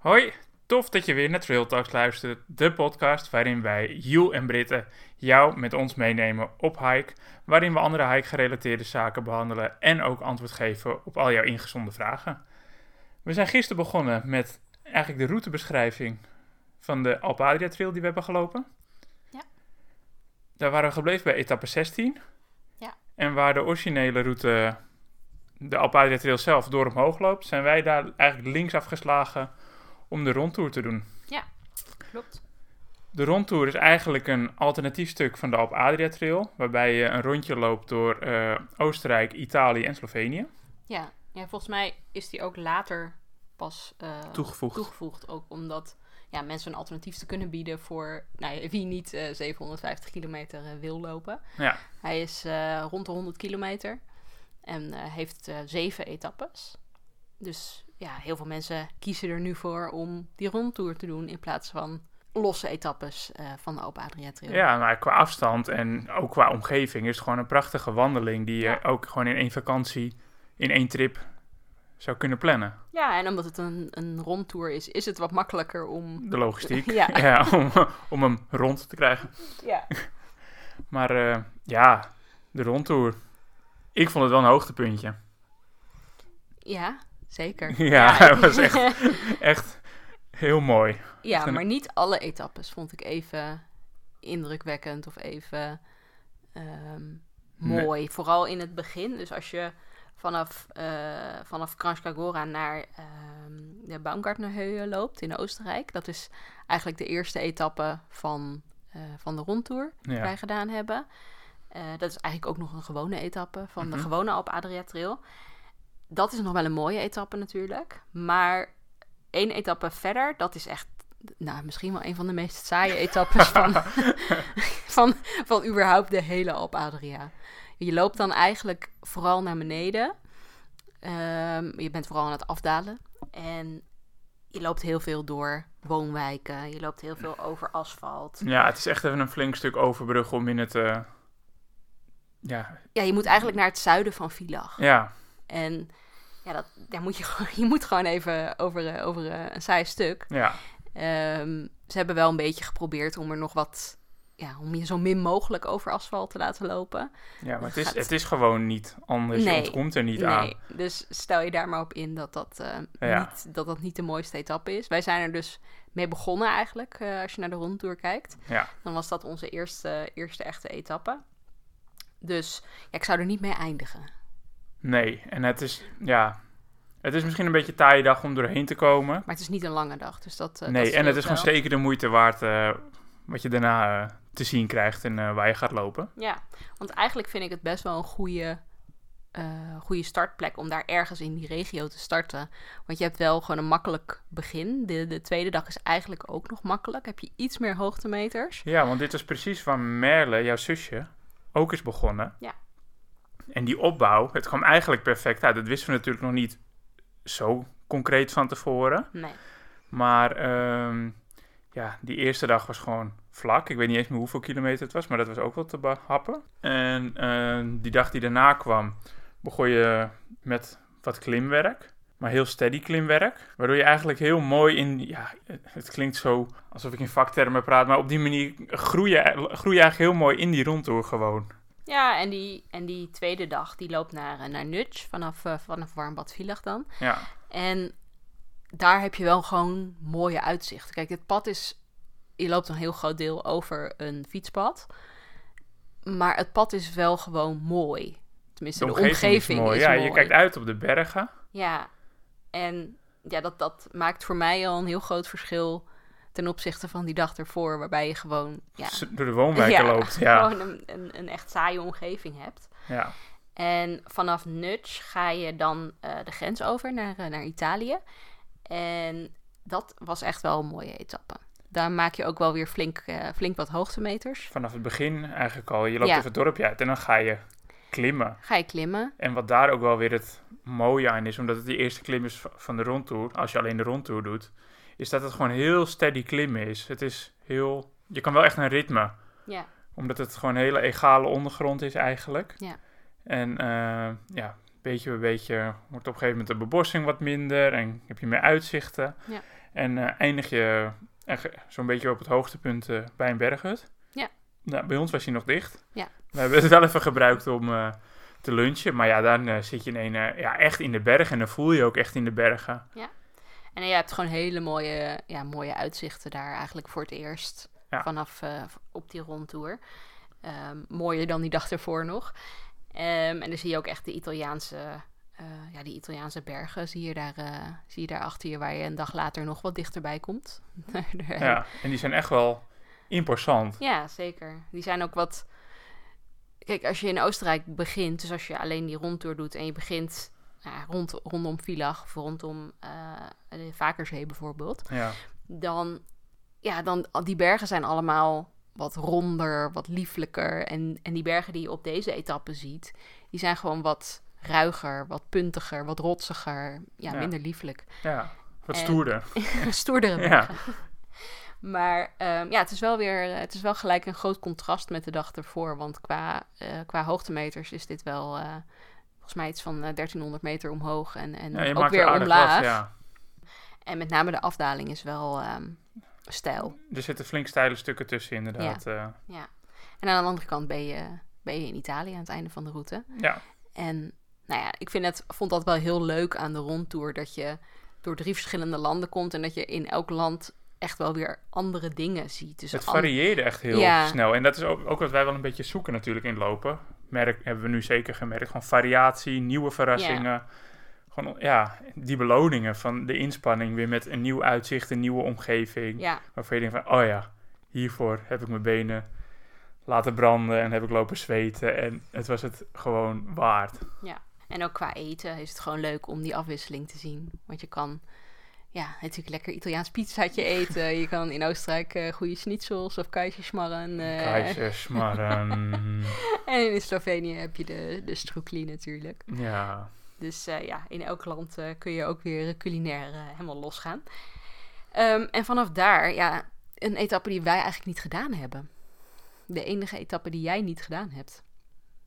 Hoi, tof dat je weer naar Trail Talks luistert, de podcast waarin wij, Jules en Britten, jou met ons meenemen op hike, waarin we andere hike-gerelateerde zaken behandelen en ook antwoord geven op al jouw ingezonden vragen. We zijn gisteren begonnen met eigenlijk de routebeschrijving van de Alpe Adria Trail die we hebben gelopen. Ja. Daar waren we gebleven bij etappe 16. Ja. En waar de originele route, de Alpe Adria Trail zelf, door omhoog loopt, zijn wij daar eigenlijk links afgeslagen om de rondtour te doen. Klopt. De rondtour is eigenlijk een alternatief stuk van de Alpe Adria Trail, waarbij je een rondje loopt door eh, Oostenrijk, Italië en Slovenië. Ja. ja, volgens mij is die ook later pas eh, Toegevoegd. toegevoegd. Ook omdat ja, mensen een alternatief te kunnen bieden voor nou, ja, wie niet eh, 750 kilometer wil lopen. Ja, Hij is eh, rond de 100 kilometer en eh, heeft eh, zeven etappes. Dus ja, heel veel mensen kiezen er nu voor om die rondtour te doen in plaats van losse etappes eh, van de Alpe Adria Trail. ja maar qua afstand en ook qua omgeving is het gewoon een prachtige wandeling die je ook gewoon in één vakantie, in één trip zou kunnen plannen. Ja, en omdat het een, een rondtour is, is het wat makkelijker om... De logistiek. Ja. om, om hem rond te krijgen. Ja. Maar eh, ja, de rondtour. Ik vond het wel een hoogtepuntje. Ja, zeker. Ja, het was echt, echt heel mooi. Ja, maar niet alle etappes vond ik even indrukwekkend of even ehm, Nee. mooi. Vooral in het begin. Dus als je vanaf, eh vanaf Kranjskagora naar ehm, de Baumgartnerhöhe loopt in Oostenrijk. Dat is eigenlijk de eerste etappe van, eh, van de rondtour die Ja. wij gedaan hebben. Eh, dat is eigenlijk ook nog een gewone etappe van Mhm. de gewone Alpe Adria Trail. Dat is nog wel een mooie etappe natuurlijk. Maar één etappe verder, dat is echt nou, misschien wel een van de meest saaie etappes van, van, van überhaupt de hele Alpe Adria. Je loopt dan eigenlijk vooral naar beneden. Ehm, je bent vooral aan het afdalen. En je loopt heel veel door woonwijken. Je loopt heel veel over asfalt. Ja, het is echt even een flink stuk overbruggen om in het... eh, ja, Ja, je moet eigenlijk naar het zuiden van Villach. ja, En ja, dat, daar moet je, gewoon, je moet gewoon even over, eh, over eh, een saai stuk. ja. Ehm, ze hebben wel een beetje geprobeerd om er nog wat... Ja, om je zo min mogelijk over asfalt te laten lopen. ja maar het is, Gaat- het is gewoon niet anders. Nee. Je ontkomt er niet aan. Nee, dus stel je daar maar op in dat dat, eh, Ja. niet, dat dat niet de mooiste etappe is. Wij zijn er dus mee begonnen eigenlijk, als je naar de rondtour kijkt. Ja. Dan was dat onze eerste, eerste echte etappe. Dus ja, ik zou er niet mee eindigen. Nee, en het is, ja... Het is misschien een beetje een taaie dag om doorheen te komen. Maar het is niet een lange dag, dus dat. eh, nee, dat en het is gewoon zeker de moeite waard eh, wat je daarna eh, te zien krijgt en waar je gaat lopen. Ja, want eigenlijk vind ik het best wel een goede, goede startplek om daar ergens in die regio te starten. Want je hebt wel gewoon een makkelijk begin. De, de tweede dag is eigenlijk ook nog makkelijk. Heb je iets meer hoogtemeters. Ja, want dit was precies waar Merle, jouw zusje, ook is begonnen. Ja. En die opbouw, het kwam eigenlijk perfect uit. Dat wisten we natuurlijk nog niet zo concreet van tevoren. Nee. Maar ehm, ja, die eerste dag was gewoon vlak. Ik weet niet eens meer hoeveel kilometer het was, maar dat was ook wel te behappen. En eh, die dag die daarna kwam, begon je met wat klimwerk. Maar heel steady klimwerk. Waardoor je eigenlijk heel mooi in... Ja, het klinkt zo alsof ik in vaktermen praat. Maar op die manier groei je, groei je eigenlijk heel mooi in die rondtour gewoon. Ja, en die, en die tweede dag die loopt naar, eh, naar Nudge vanaf, eh, vanaf Warmbad Villach dan. Ja, En daar heb je wel gewoon mooie uitzichten. Kijk, dit pad is... Je loopt een heel groot deel over een fietspad. Maar het pad is wel gewoon mooi. Tenminste, de, omgeving, mooi. is ja, mooi. je kijkt uit op de bergen. Ja, en ja, dat, dat maakt voor mij al een heel groot verschil... ten opzichte van die dag ervoor... waarbij je gewoon... Ja, Door de woonwijken ja, loopt. Ja, gewoon een, een, een echt saaie omgeving hebt. ja. En vanaf Nudge ga je dan eh, de grens over naar, eh, naar Italië. En dat was echt wel een mooie etappe. Daar maak je ook wel weer flink, eh, flink wat hoogtemeters. vanaf het begin eigenlijk al. Je loopt Ja. even het dorpje uit en dan ga je klimmen. Ga je klimmen. En wat daar ook wel weer het mooie aan is, omdat het die eerste klim is van de rondtour, als je alleen de rondtour doet, is dat het gewoon heel steady klimmen is. Het is heel... Je kan wel echt een ritme, Ja, omdat het gewoon een hele egale ondergrond is eigenlijk. Ja. En eh, ja, beetje bij beetje wordt op een gegeven moment de bebossing wat minder en heb je meer uitzichten. Ja. En eh, eindig je echt zo'n beetje op het hoogtepunt eh, bij een berghut. Ja. Nou, bij ons was hij nog dicht. Ja. We hebben het wel even gebruikt om te lunchen. Maar ja, dan zit je in een, ja, echt in de bergen. En dan voel je ook echt in de bergen. En je hebt gewoon hele mooie, ja, mooie uitzichten daar eigenlijk voor het eerst. Ja. Vanaf eh, op die rondtour. Ehm, mooier dan die dag ervoor nog. Ehm, en dan zie je ook echt de Italiaanse, eh, ja, die Italiaanse bergen. Zie je, daar, eh, zie je daar achter je, waar je een dag later nog wat dichterbij komt. Ja, en die zijn echt wel imposant. Ja, zeker. Die zijn ook wat. Kijk, als je in Oostenrijk begint, dus als je alleen die rondtour doet en je begint nou ja, rond, rondom Villach of rondom eh, de Vakerzee bijvoorbeeld, Ja, dan, ja, dan die bergen zijn allemaal wat ronder, wat lieflijker. En, en die bergen die je op deze etappe ziet, die zijn gewoon wat ruiger, wat puntiger, wat rotsiger, ja, Ja. minder lieflijk. ja. wat En- stoerder. Stoerdere Ja. bergen. Maar ehm, ja, het is wel weer, het is wel gelijk een groot contrast met de dag ervoor. Want qua, eh, qua hoogtemeters is dit wel eh, volgens mij iets van eh, 1300 meter omhoog en, en Ja, ook weer er omlaag. ja. En met name de afdaling is wel ehm stijl. Er zitten flink steile stukken tussen, inderdaad. Ja, Ja. En aan de andere kant ben je, ben je in Italië aan het einde van de route. ja. En nou ja, ik vind het, vond dat wel heel leuk aan de rondtour. Dat je door drie verschillende landen komt en dat je in elk land echt wel weer andere dingen ziet. Dus het varieerde echt heel Ja. snel. En dat is ook, ook wat wij wel een beetje zoeken natuurlijk in lopen. Merk, hebben we nu zeker gemerkt. Gewoon variatie, nieuwe verrassingen. Gewoon, ja, die beloningen van de inspanning weer met een nieuw uitzicht, een nieuwe omgeving. Ja, Waarvan je denkt van, oh ja, hiervoor heb ik mijn benen laten branden en heb ik lopen zweten. En het was het gewoon waard. en ook qua eten is het gewoon leuk om die afwisseling te zien. Want je kan ja, natuurlijk lekker Italiaans pizzaatje eten. Je kan in Oostenrijk eh, goede schnitzels of kaiserschmarren. eh, Keizers, maar ehm, en in Slovenië heb je de, de stroekli natuurlijk. ja, Dus eh, ja, in elk land kun je ook weer culinair helemaal losgaan. Ehm, en vanaf daar, ja, een etappe die wij eigenlijk niet gedaan hebben. De enige etappe die jij niet gedaan hebt.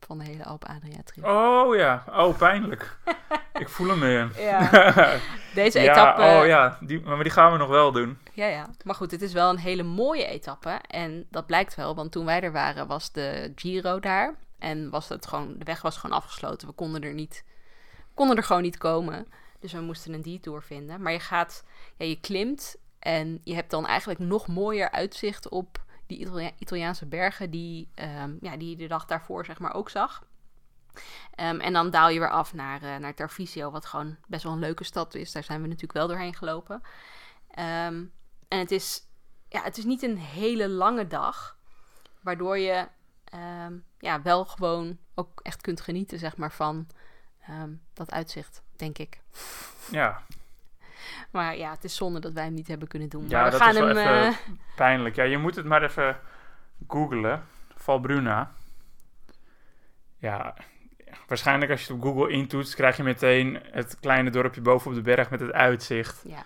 Van de hele Alpe Adria trip. Oh ja, oh pijnlijk. ik voel hem weer. Ja, deze ja, etappe. oh ja, die, maar die gaan we nog wel doen. Ja, ja. Maar goed, het is wel een hele mooie etappe. En dat blijkt wel, want toen wij er waren was de Giro daar. En was het gewoon, de weg was gewoon afgesloten. We konden er niet, konden er gewoon niet komen. Dus we moesten een detour vinden. Maar je gaat, ja, je klimt en je hebt dan eigenlijk nog mooier uitzicht op die Italia- Italiaanse bergen die, ehm, ja, die je de dag daarvoor zeg maar ook zag. Ehm, en dan daal je weer af naar, eh, naar Tarvisio, wat gewoon best wel een leuke stad is. Daar zijn we natuurlijk wel doorheen gelopen. Ehm, en het is, ja, het is niet een hele lange dag, waardoor je ehm, ja, wel gewoon ook echt kunt genieten zeg maar, van dat uitzicht, denk ik. Ja, Maar ja, het is zonde dat wij hem niet hebben kunnen doen. Ja, maar we dat gaan is wel hem. even- eh, pijnlijk. Ja, je moet het maar even googlen. Valbruna. Ja, waarschijnlijk als je het op Google intoetst, krijg je meteen het kleine dorpje boven op de berg met het uitzicht. ja.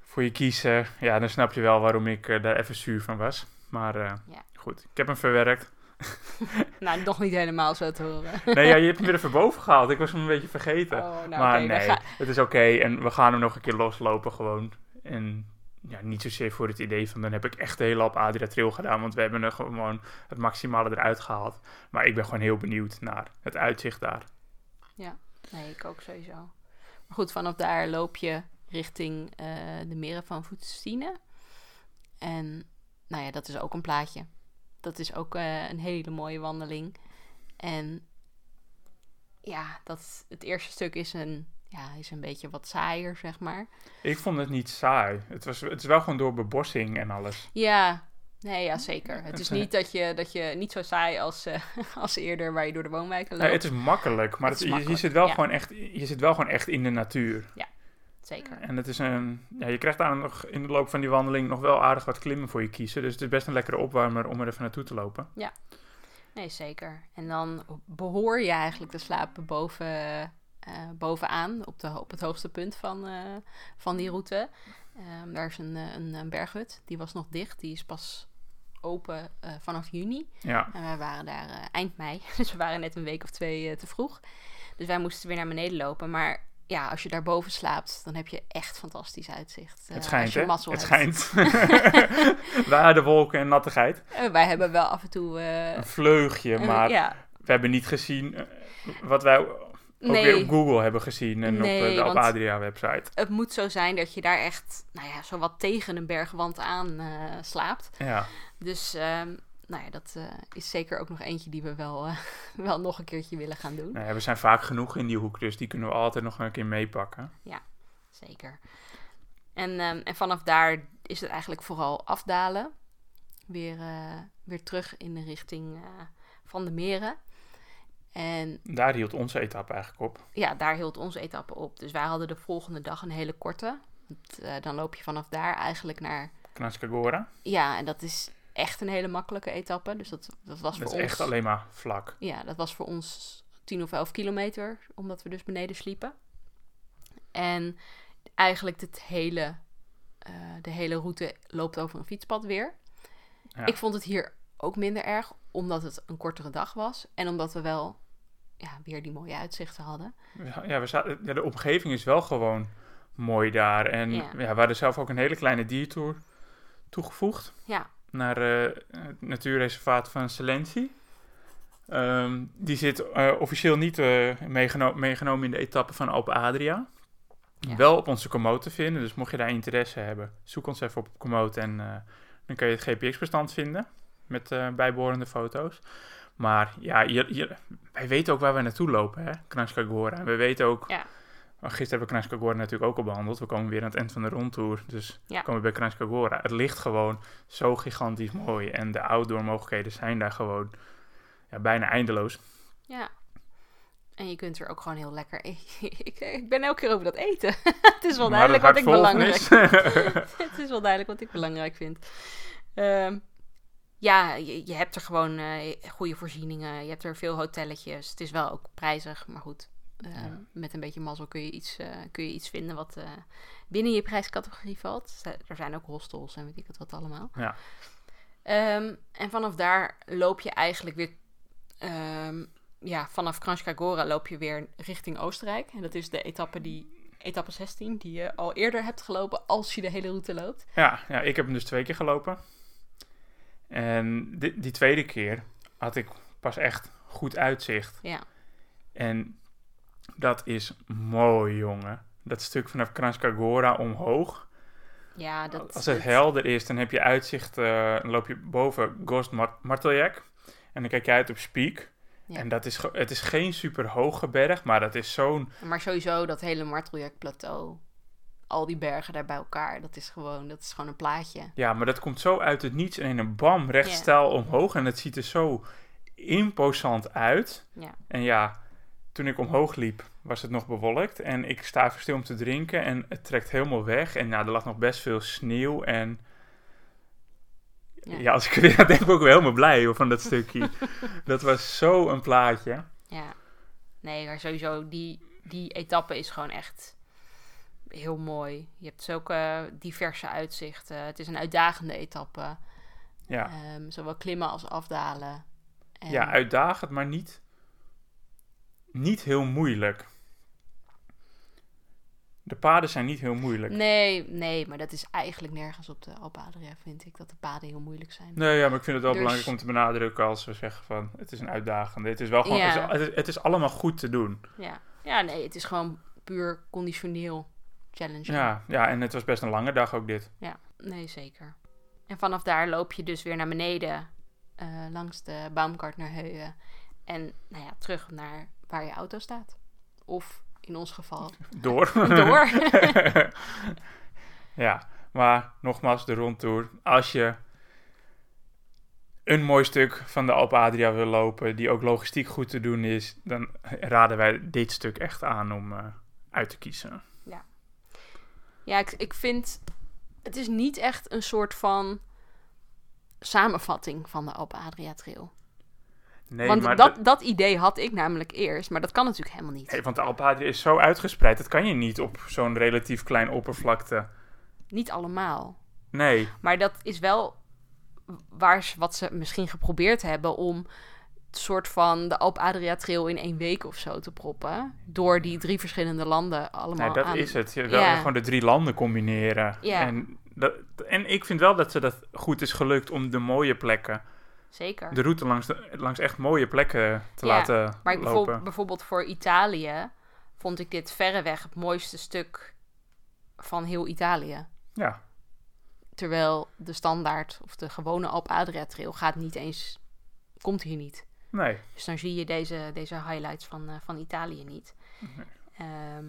Voor je kiezen. Ja, dan snap je wel waarom ik eh, daar even zuur van was. Maar eh, Ja. goed, ik heb hem verwerkt. Nou, nog niet helemaal zo te horen. Nee, ja, je hebt hem weer even boven gehaald. Ik was hem een beetje vergeten. Oh, nou, maar nee, het is oké. En we gaan hem nog een keer loslopen gewoon. En ja, niet zozeer voor het idee van... dan heb ik echt de hele op Adria Trail gedaan. Want we hebben er gewoon het maximale eruit gehaald. Maar ik ben gewoon heel benieuwd naar het uitzicht daar. Nee, ik ook sowieso. Maar goed, vanaf daar loop je richting eh, de meren van Voetstine. En nou ja, dat is ook een plaatje. Dat is ook eh, een hele mooie wandeling. En ja, dat, het eerste stuk is een, ja, is een beetje wat saaier, zeg maar. Ik vond het niet saai. Het, was, het is wel gewoon door bebossing en alles. Ja, nee, ja, zeker. Het is niet dat je, dat je niet zo saai als, eh, als eerder waar je door de woonwijken loopt. Nee, het is makkelijk. Maar Het het, is je- zit wel ja. gewoon echt, je zit wel gewoon echt in de natuur. Zeker. En het is een, ja, je krijgt daar nog in de loop van die wandeling nog wel aardig wat klimmen voor je kiezen. Dus het is best een lekkere opwarmer om er even naartoe te lopen. Nee, zeker. En dan behoor je eigenlijk te slapen boven, eh, bovenaan, op, de, op het hoogste punt van, eh, van die route. Ehm, daar is een, eh, een, een berghut, die was nog dicht. Die is pas open eh, vanaf juni. Ja, En wij waren daar eh, eind mei, dus we waren net een week of twee eh, te vroeg. Dus wij moesten weer naar beneden lopen. Maar ja, als je daarboven slaapt, dan heb je echt fantastisch uitzicht. eh, Het schijnt, als je hè? mazzel Het hebt. schijnt. Waar de wolken en nattigheid. Eh, wij hebben wel af en toe... eh, Een vleugje, eh, maar ja, we hebben niet gezien eh, wat wij ook nee, weer op Google hebben gezien en op Nee, eh, de Alp want- Adria website. het moet zo zijn dat je daar echt, nou ja, zo wat tegen een bergwand aan eh, slaapt. Ja, Dus, ehm, nou ja, dat eh, is zeker ook nog eentje die we wel, wel nog een keertje willen gaan doen. nou ja, we zijn vaak genoeg in die hoek, dus die kunnen we altijd nog een keer meepakken. Zeker. En, ehm, en vanaf daar is het eigenlijk vooral afdalen. Weer, weer terug in de richting van de meren. En Daar hield onze etappe eigenlijk op. ja, daar hield onze etappe op. Dus wij hadden de volgende dag een hele korte. Want, eh, dan loop je vanaf daar eigenlijk naar... Knasca Gora. Ja, en dat is echt een hele makkelijke etappe. Dus dat, dat was Dat voor is ons... echt alleen maar vlak. Ja, dat was voor ons 10 of 11 kilometer, omdat we dus beneden sliepen. En eigenlijk het hele, eh, de hele route loopt over een fietspad weer. Ja. Ik vond het hier ook minder erg, omdat het een kortere dag was. En omdat we wel ja, weer die mooie uitzichten hadden. Ja, we zaten, ja, de omgeving is wel gewoon mooi daar. En Ja. ja. we hadden zelf ook een hele kleine diertour toegevoegd. Ja, naar eh, het natuurreservaat van Salentie. Ehm, die zit eh, officieel niet eh, meegeno- meegenomen in de etappe van Alpe Adria. Ja. Wel op onze Komoot te vinden, dus mocht je daar interesse hebben, zoek ons even op Komoot en dan kun je het GPX-bestand vinden met eh, bijbehorende foto's. Maar ja, je, je- wij weten ook waar we naartoe lopen, hè, Kranjska Gora. En we weten ook, Ja. Gisteren hebben we Kranjska Gora natuurlijk ook al behandeld. We komen weer aan het eind van de rondtour, dus Ja. komen we bij Kranjska Gora. Het ligt gewoon zo gigantisch mooi en de outdoor mogelijkheden zijn daar gewoon ja, bijna eindeloos. ja. En je kunt er ook gewoon heel lekker... e- ik, ik ben elke keer over dat eten. het is wel duidelijk wat ik belangrijk is. het is wel duidelijk wat ik belangrijk vind. Ja, je, je hebt er gewoon eh, goede voorzieningen. Je hebt er veel hotelletjes. Het is wel ook prijzig, maar goed. Ja. Met een beetje mazzel kun je iets, eh, kun je iets vinden wat eh, binnen je prijscategorie valt. Z- Er zijn ook hostels en weet ik het wat allemaal. Ja. Ehm, en vanaf daar loop je eigenlijk weer... ehm, ja, vanaf Kranjska Gora loop je weer richting Oostenrijk. En dat is de etappe, die, etappe 16 die je al eerder hebt gelopen als je de hele route loopt. Ja, ja, ik heb hem dus twee keer gelopen. En die, die tweede keer had ik pas echt goed uitzicht. Ja. En dat is mooi, jongen. Dat stuk vanaf Kranjska Gora omhoog. Ja, dat, Als het dat- helder is, dan heb je uitzicht. eh, dan loop je boven Gost Mart- Marteljak. En dan kijk je uit op Spiek. Ja. En dat is, het is geen super hoge berg, maar dat is zo'n... Maar sowieso dat hele Marteljak plateau, al die bergen daar bij elkaar, dat is gewoon, dat is gewoon een plaatje. Ja, maar dat komt zo uit het niets en in een bam rechtstijl omhoog. En het ziet er zo imposant uit. Ja. En ja, toen ik omhoog liep, was het nog bewolkt. En ik sta even stil om te drinken en het trekt helemaal weg. En ja, er lag nog best veel sneeuw. En ja, Ja. als ik er weer aan denk, ben ik ook wel helemaal blij hoor, van dat stukje. dat was zo een plaatje. Ja. Nee, maar sowieso, die, die etappe is gewoon echt heel mooi. Je hebt zulke diverse uitzichten. Het is een uitdagende etappe. Ja, Ehm, zowel klimmen als afdalen. En- ja uitdagend, maar niet, niet heel moeilijk. De paden zijn niet heel moeilijk. Nee, nee, maar dat is eigenlijk nergens op de Alpe Adria, vind ik, dat de paden heel moeilijk zijn. Nee, ja, maar ik vind het wel Dus- belangrijk om te benadrukken als we zeggen van het is een uitdagende. Het is wel gewoon, Ja. het is- het is allemaal goed te doen. Ja. ja, nee, het is gewoon puur conditioneel Ja, ja, en het was best een lange dag ook dit. Ja, nee, zeker. En vanaf daar loop je dus weer naar beneden eh, langs de Baumgartner Heuwen. En nou ja, terug naar waar je auto staat. Of in ons geval Door. door. ja, maar nogmaals, de rondtour. Als je een mooi stuk van de Alpe Adria wil lopen, die ook logistiek goed te doen is, dan raden wij dit stuk echt aan om eh, uit te kiezen. Ja, ik, ik vind... Het is niet echt een soort van samenvatting van de Alpe Adria Trail. Nee, Want maar dat, de- dat idee had ik namelijk eerst. Maar dat kan natuurlijk helemaal niet. nee, want de Alpe Adria is zo uitgespreid, dat kan je niet op zo'n relatief klein oppervlakte. Niet allemaal. Nee, Maar dat is wel waar ze, wat ze misschien geprobeerd hebben om soort van de Alp Adria Trail in één week of zo te proppen. Door die drie verschillende landen allemaal Nee, dat aan... is het. Je wil gewoon de drie landen combineren. Ja. En, dat, en ik vind wel dat ze dat goed is gelukt om de mooie plekken, Zeker. de route langs, de, langs echt mooie plekken te laten Maar ik lopen. bijvoorbeeld, bijvoorbeeld voor Italië vond ik dit verreweg het mooiste stuk van heel Italië. Ja, Terwijl de standaard of de gewone Alp Adria Trail gaat niet eens, komt hier niet. Nee. Dus dan zie je deze, deze highlights van, eh, van Italië niet. Ehm,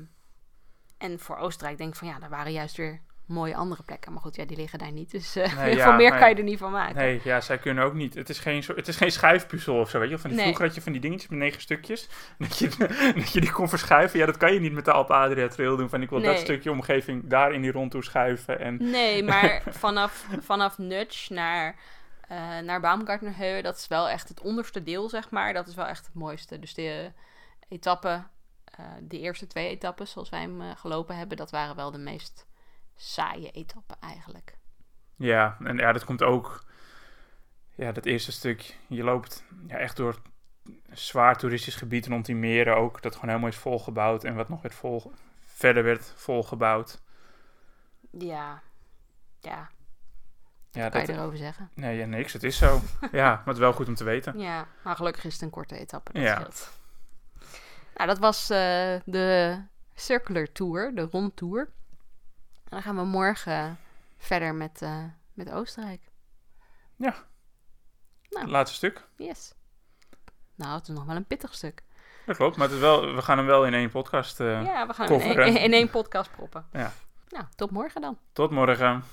en voor Oostenrijk denk ik van ja, daar waren juist weer mooie andere plekken. Maar goed, ja, die liggen daar niet. Dus Nee, ja, veel meer nee. kan je er niet van maken. Nee, ja, zij kunnen ook niet. Het is geen, het is geen schijfpuzzel of zo, weet je. Van die, Nee. Vroeger had je van die dingetjes met negen stukjes. Dat je, dat je die kon verschuiven. Ja, dat kan je niet met de Alpe Adria Trail doen. Van ik wil dat stukje omgeving daar in die rondtoe schuiven. En Nee, maar vanaf, vanaf Nudge naar, eh naar Baumgartnerhöhe, dat is wel echt het onderste deel, zeg maar. Dat is wel echt het mooiste. Dus de etappe, eh, de eerste twee etappes, zoals wij hem eh, gelopen hebben, dat waren wel de meest saaie etappen eigenlijk. ja, en ja, dat komt ook... Ja, dat eerste stuk. Je loopt ja, echt door zwaar toeristisch gebied rond die meren ook. Dat gewoon helemaal is volgebouwd. En wat nog werd vol, verder werd volgebouwd. Ja, ja, Ja, kan je dat, erover zeggen. nee, ja, niks. Het is zo. ja, maar het is wel goed om te weten. Ja, maar gelukkig is het een korte etappe. Dat Ja. scheelt. Nou, dat was eh, de Circular Tour, de rondtour. En dan gaan we morgen verder met, eh, met Oostenrijk. Nou. Het laatste stuk. Yes. Nou, het is nog wel een pittig stuk. Dat klopt, maar het is wel, we gaan hem wel in één podcast. eh, ja, we gaan hem in, in één podcast proppen. Ja. Nou, tot morgen dan. Tot morgen.